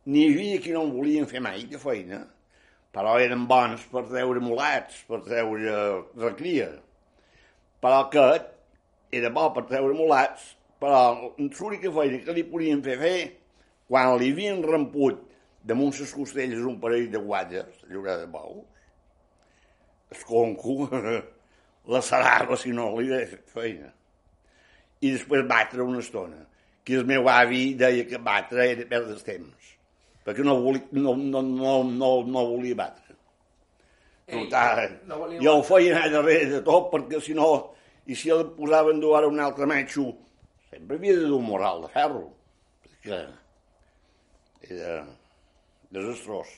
n'hi havia qui no en volien fer mai de feina, però eren bons per treure mulats, per treure recria. Però aquest era bo per treure mulats, però l'única feina que li podien fer fer, quan li havien ramput damunt les costelles un parell de guatlles, llaurar de bous, el conco la serava si no li fet feina. I després batre una estona, que el meu avi deia que batre era perdre el temps, perquè no volia, no, no, no, no, no volia batre. Ei, Total, no volia jo ho feia anar darrere de tot, perquè si no, i si el posaven dur ara un altre matxo, sempre havia de dur un moral de ferro, perquè era desastrós.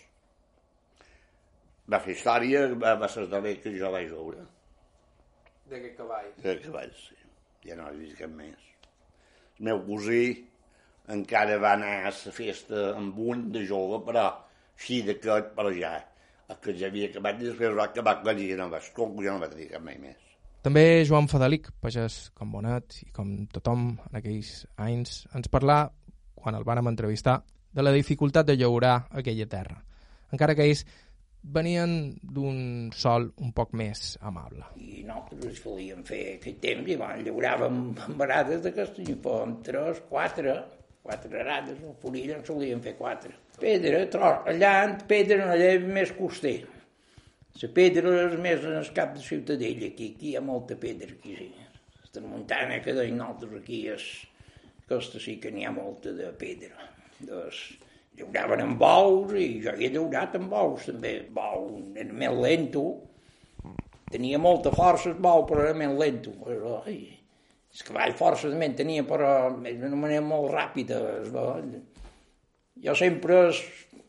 Va fer història, va, va ser el darrer que jo vaig veure. d'aquest cavall. De cavalls, sí. Ja no he vist cap més. El meu cosí encara va anar a la festa amb un de jove, però així d'aquest, però ja, el que ja havia acabat, i després va acabar i ja no va, escolta, ja no va tenir cap mai més. També Joan Fadelic, pagès com Bonet i com tothom en aquells anys, ens parlà, quan el vàrem entrevistar, de la dificultat de llaurar aquella terra. encara que ells venien d'un sol un poc més amable. I nosaltres volíem fer aquest temps i van llauràvem amb arades d'aquestes i fèiem tres, quatre, quatre arades, o forilla en solíem fer quatre. Pedra, tros, allà pedra allà és més coster. La pedra és més en el cap de Ciutadella, aquí, aquí hi ha molta pedra, aquí sí. La muntanya que deim nosaltres aquí és, aquesta sí que n'hi ha molta de pedra. Doncs, llauraven amb bous i jo he llaurat amb bous també. Bou era més lento, tenia molta força el bou, però era més lento. Però, ai, el cavall força també en tenia, però d'una manera molt ràpida. Es. Jo sempre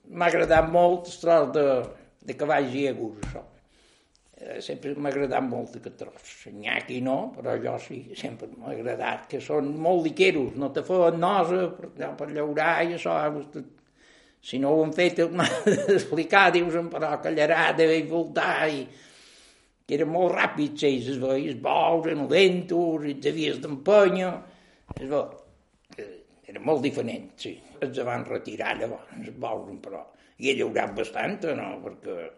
m'ha agradat molt el tros de, de cavalls i això. Eh, sempre m'ha agradat molt aquest tros. Nyaqui no, però jo sí, sempre m'ha agradat, que són molt liqueros, no te feien nosa per, per llaurar i això. vostè- Si no ho han fet, m'ha d'explicar, dius, però callarada i voltar i que eren molt ràpids ells, es veia, els bous eren lentos, i havies d'empènyer, es que era molt diferent, sí. Els van retirar llavors, els bous, però i he llaurat bastant, no?, perquè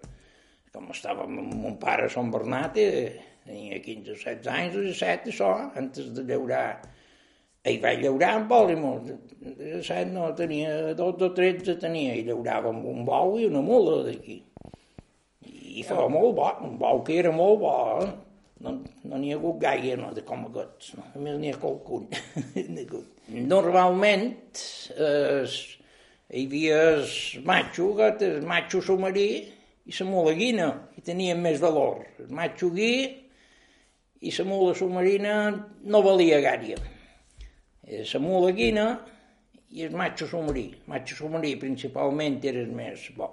com estava amb mon pare a Sant Bernat, eh, tenia 15 o 16 anys, o 17, això, antes de llaurar. Ell va llaurar Pòlimor, de 17 no, tenia 12 o 13 tenia, i llaurava amb un bou i una mula d'aquí. I feia molt bo, un bou que era molt bo, eh? no no n'hi ha hagut gaire, no, de com aquests, no? només n'hi ha qualcun. Normalment, eh, hi havia el matxo, aquest, el matxo i la mula guina, i tenien més valor. El matxo guí i la mula submarina no valia. Eh, La mula guina i el matxo submarí. El matxo submarí principalment era el més bo.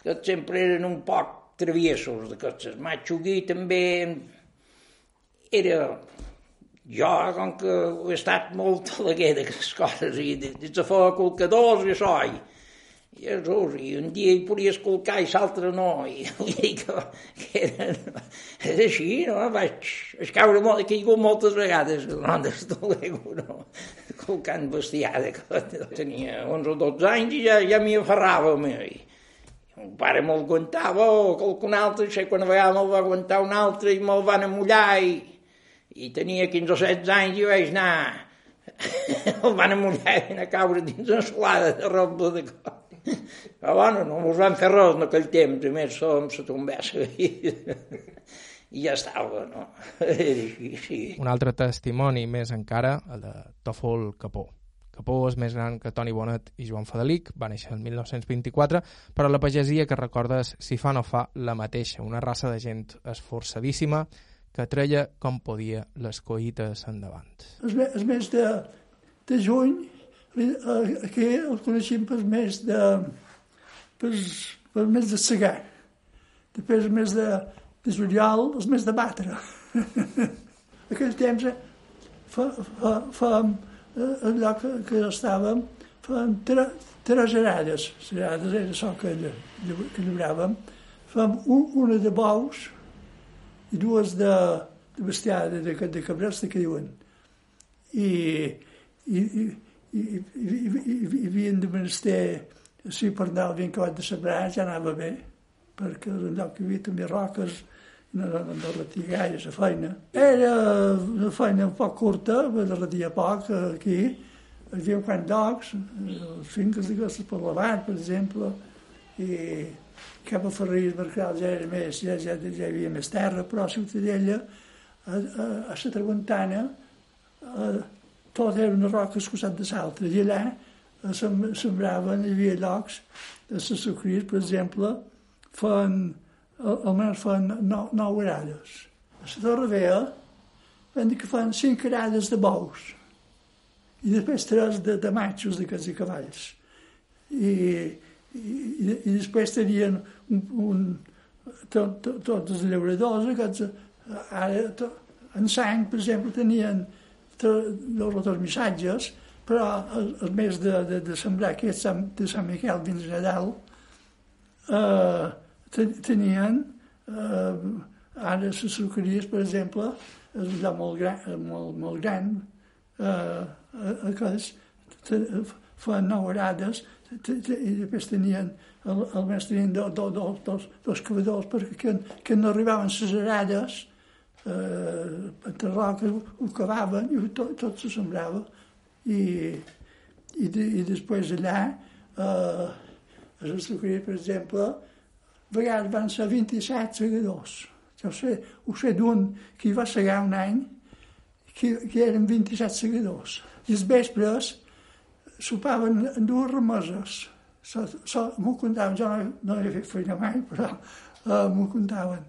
Aquests sempre eren un poc traviesos d'aquests. El matxo guí també era... Jo, com que he estat molt a la guerra d'aquestes coses, i des de fer colcadors i això, i, i, Jesús, i un dia hi podies colcar i l'altre no, i dir que, que era, és així, no? Vaig, vaig caure molt, he caigut moltes vegades, no, d'estolego, no? colcant bestiada, que tenia 11 o 12 anys i ja, ja m'hi aferrava mi. Mon pare me'l aguantava, o qualcun altre, sé quan a vegades me'l va aguantar un altre i me'l van amullar i, i tenia 15 o 16 anys i vaig anar, el van amullar i a caure dins una solada de roba de cor. Però bueno, no mos van fer res en aquell temps, a més som la tombessa i, i ja estava, no? Sí. Un altre testimoni més encara, el de Tòfol Capó. Capó és més gran que Toni Bonet i Joan Fadelic, va néixer el 1924, però la pagesia que recordes si fa no fa la mateixa, una raça de gent esforçadíssima que treia com podia les collites endavant. El, el mes de, de juny, eh, aquí el coneixem pel mes de, pel, pel mes de segar. Després el mes de, de juliol, el mes de batre. Aquell temps, eh, fa, fa, fa, eh, que, que estàvem, fèiem tre, tres arades. Les arades era això que, que lliuràvem. Fèiem un, una de bous i dues de, de bestiar, de, de, de cabrets, que diuen. I, i, i, i, i, i, i, havien de menester, si per anar ben acabat de sembrar, ja anava bé, perquè era un lloc que hi havia també roques, no, no retia gaire la feina. Era una feina un poc curta, de retia poc aquí, hi havia un quant d'ocs, finques d'aquestes per la bar, per exemple, i cap a Ferrís, perquè ja era més, ja, ja, ja hi havia més terra, però a Ciutadella, a, a, a la Tramuntana, a, tot era una roca escusat de l'altra, i allà sem- sembraven, hi havia llocs de les sucris, per exemple, fan, al- almenys fan nou, nou arades. A la Torre Vea, van dir que fan cinc arades de bous, i després tres de, de matxos d'aquests de cavalls. I, i, i, després tenien un, un, tot, tot, tots els llauradors, aquests, eh, ara, to, en sang, per exemple, tenien dos o tres missatges, però el, el mes de, de, de sembrar que és Sant, de Sant Miquel dins de Nadal, eh, ten, tenien eh, ara les sucreries, per exemple, és un molt gran, eh, molt, molt gran eh, eh, aquells te- fan nou te- i després tenien el, el més tenint de, de, de, dels, dels cavadors, perquè que, que no arribaven les arades, eh, per roca ho cavaven i tot, tot se. I, i, de, i després allà, eh, a l'Estrucria, per exemple, a vegades van ser 27 segadors. Jo sé, ho sé d'un que hi va segar un any, que, que eren 27 segadors. I els vespres sopaven en dues remeses. So, so, m'ho contaven, jo no, no he fet feina mai, però uh, m'ho contaven.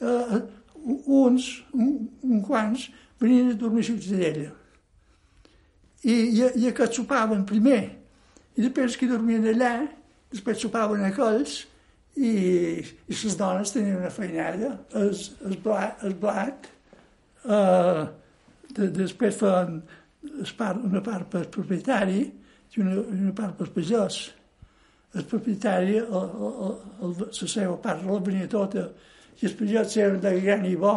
Uh, uns, un, un quants, venien a dormir a Ciutadella. I, i, i aquests sopaven primer, i després que dormien allà, després sopaven aquells, i, i les dones tenien una feinada, el, el blat, el blat uh, de, després fan part, una part per propietari i una, una part per pagès. El propietari, el, el, el, la seva part la venia tota i els pagès eren de gran i bo,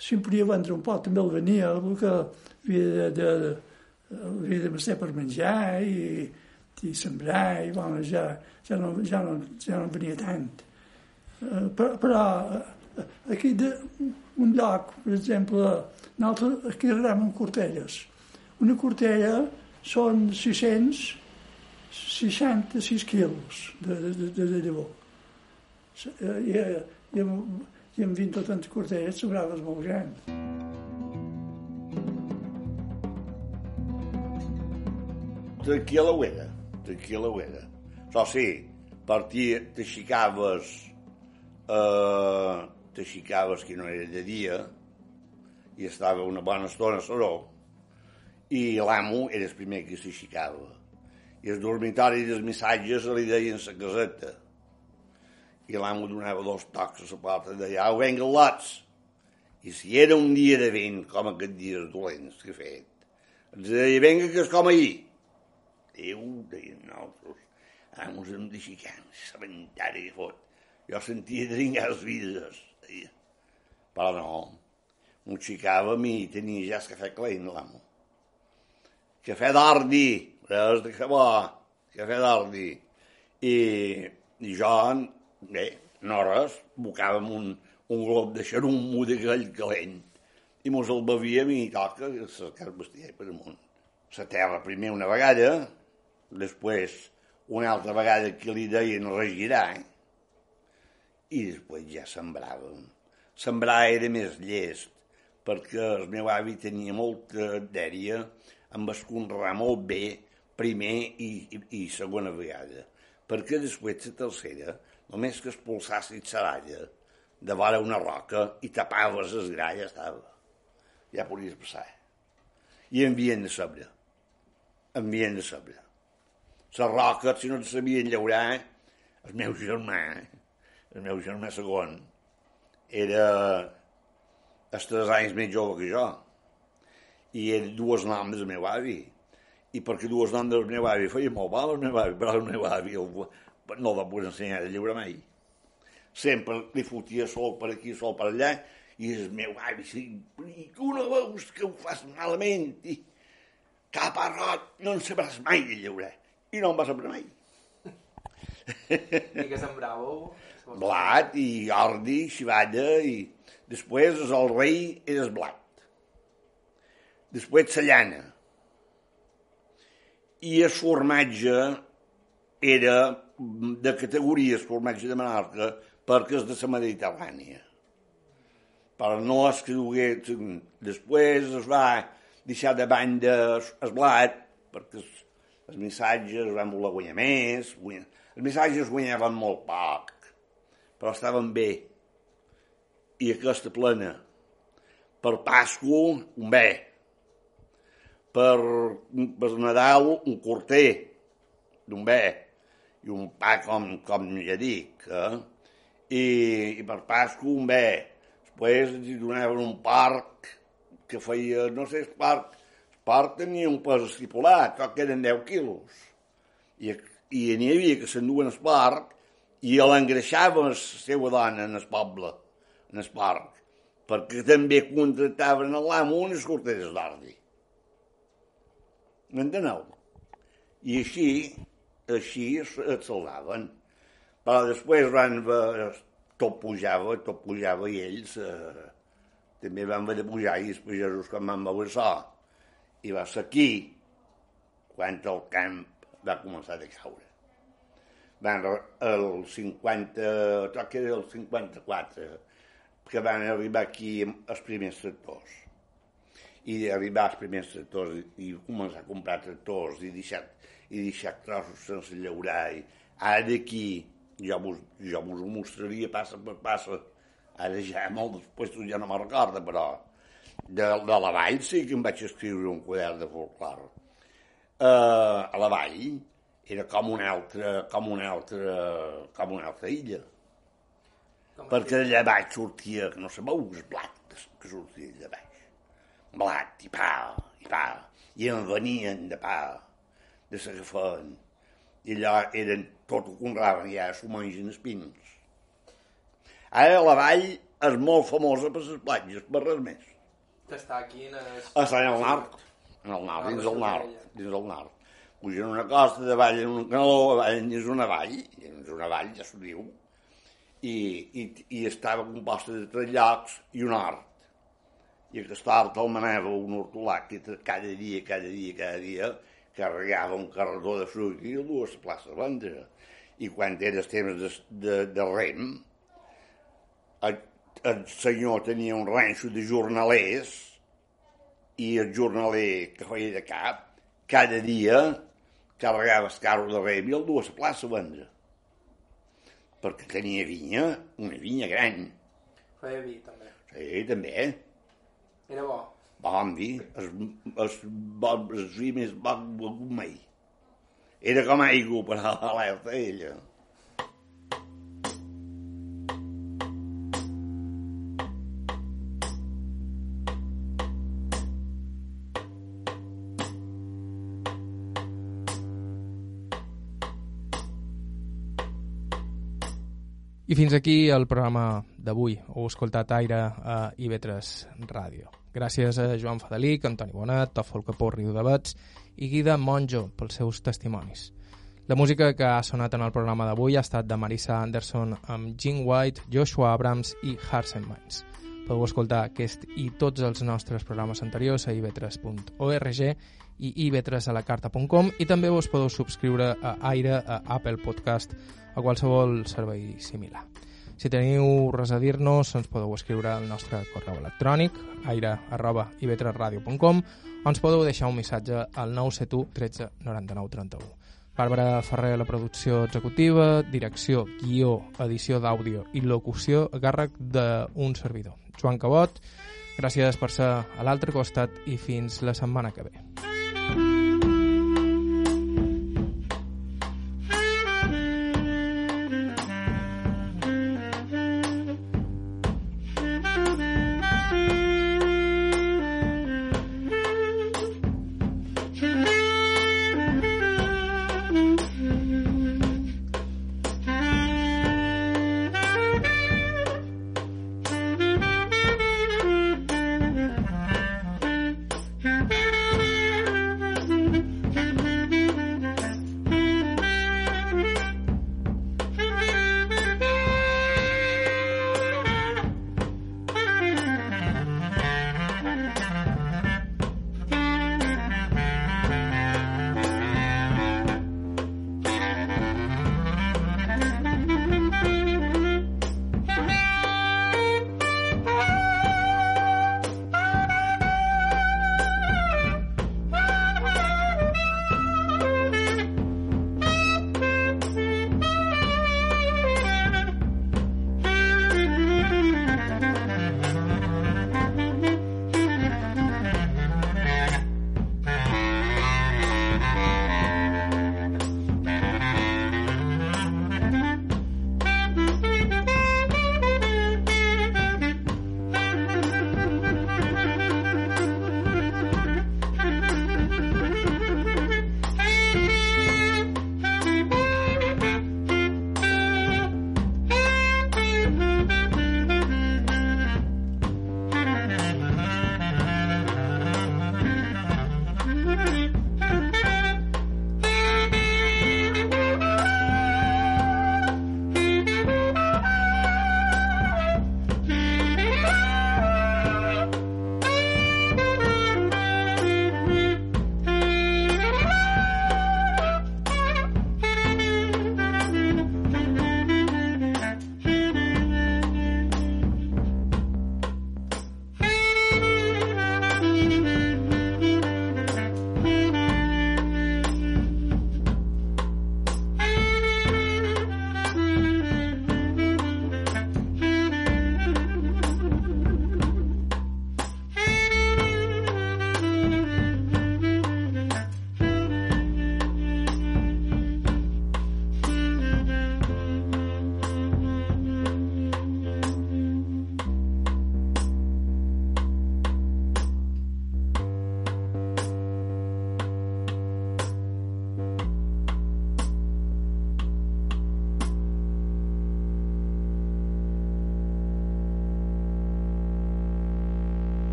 si em podia vendre un pot també el venia, el que havia de, de, havia de mestre per menjar i, i sembrar i bueno, ja, ja, no, ja, no, ja no venia tant. Uh, però, però uh, aquí de, un lloc, per exemple, nosaltres aquí amb cortelles. Una cortella són 666 quilos de, de, de, de llavor. I, i, amb, i amb 20 o tantes cortelles sobraves molt gran. Tranquil·la ho era, tranquil·la ho era. Això sí, partia, t'aixecaves, eh, t'aixecaves que no era de dia, i estava una bona estona a Saró, i l'amo era el primer que s'aixecava. I el dormitori dels missatges li deien la caseta. I l'amo donava dos tocs a la porta i deia, au, venga, lots. I si era un dia de vent, com aquests dies dolents que he fet, ens deia, venga, que és com ahir. Déu, deien nosaltres, amos hem d'aixecar, s'aventari i fot. Jo sentia dringar les vides, deia. Però no, m'ho xicava a mi, tenia ja el cafè calent, l'amo. Cafè d'ordi, res de bo, cafè d'ordi. I, I jo, bé, no res, bocàvem un, un glob de xarumo de gall calent i mos el bevíem i toca cercar bestiar per amunt. La terra primer una vegada, després una altra vegada que li deien regirar, i després ja sembràvem. Sembrar era més llest, perquè el meu avi tenia molta dèria amb esconrar molt bé primer i, i, i segona vegada, perquè després la tercera, només que expulsassis la ralla de vora una roca i tapaves el gra, ja estava. Ja podies passar. I envien de sabre. Envien de sabre. Les roques, si no te sabien llaurar, el meu germà, el meu germà segon, era els tres anys més jove que jo. I eren dues noms del meu avi. I perquè dues noms del meu avi feia molt mal el meu avi, però el meu avi el, no el va poder ensenyar a lliure mai. Sempre li fotia sol per aquí, sol per allà, i el meu avi, si tu no veus que ho fas malament, i cap a rot no en sabràs mai de lliure. I no em va saber mai. I què sembràveu? Blat i ordi, xivalla i Després el rei el blat. Després la llana. I el formatge era de categoria, el formatge de Menorca, perquè és de la Mediterrània. Però no es que dugués... Després es va deixar de banda el blat, perquè els, missatges van voler guanyar més. Els missatges guanyaven molt poc, però estaven bé i aquesta plena. Per Pasco, un bé. Per, per Nadal, un corter d'un bé. I un pa, com, com ja dic. Eh? I, I per Pasco, un bé. Després ens donaven un parc que feia, no sé, el parc, el parc tenia un pes estipulat, que eren 10 quilos. I, i n'hi havia que s'enduen al parc i l'engreixava la seva dona en el poble en el parc, perquè també contractaven l'amo unes corteres d'ordi. M'enteneu? I així, així es salvaven. Però després van, tot pujava, tot pujava i ells eh, també van haver de pujar i els pagesos quan van veure això i va ser aquí quan el camp va començar a caure. Van, el 50, crec que era el 54, que van arribar aquí els primers tractors. I arribar als primers tractors i, i començar a comprar tractors i deixar, i deixar trossos sense llaurar. I ara d'aquí, jo vos, jo vos ho mostraria passa per passa, ara ja molt després ja no me'n recorda, però de, de la vall sí que em vaig escriure un quadern de folclore. Uh, a la vall era com una altra, com una altra, com una altra illa. Perquè d'allà baix sortia, no sabeu, el blat que sortia d'allà baix. Blat i pa, i pa. I en venien de pa, de la que feien. I allò eren tot ho conraven, ja s'ho mengen els pins. Ara la vall és molt famosa per les platges, per res més. Està aquí en el... Està en el nord, en el nord, dins del nord, dins del nord. Pugen una costa, de vall en un canaló, avall és una vall, és una vall, ja s'ho diu, i, i, i estava composta de tres llocs i un hort. I aquest hort el manava un hortolà que cada dia, cada dia, cada dia, carregava un carretó de fruita i el a plaça de vendre. I quan era temps de, de, de rem, el, el senyor tenia un ranxo de jornalers i el jornaler que feia de cap cada dia carregava el carro de rem i el duia a la plaça perquè tenia vinya, una vinya gran. Feia vi, també. Sí, també. Era bo. El, bon, el vi més bon begut mai. Era com aigua per a l'alerta, ella. I fins aquí el programa d'avui. Heu escoltat Aire a IB3 Ràdio. Gràcies a Joan Fadelic, Antoni Bonat, Tòfol Capó, Riu de Bets i Guida Monjo pels seus testimonis. La música que ha sonat en el programa d'avui ha estat de Marissa Anderson amb Gene White, Joshua Abrams i Hearts and Minds. Podeu escoltar aquest i tots els nostres programes anteriors a ib3.org i ib3alacarta.com i també us podeu subscriure a Aire, a Apple Podcast, a qualsevol servei similar. Si teniu res a dir-nos, ens podeu escriure al nostre correu electrònic aire arroba ib3radio.com o ens podeu deixar un missatge al 971 13 99 31. Bàrbara Ferrer la producció executiva, direcció, guió, edició d'àudio i locució a càrrec d'un servidor. Joan Cabot, gràcies per ser a l'altre costat i fins la setmana que ve.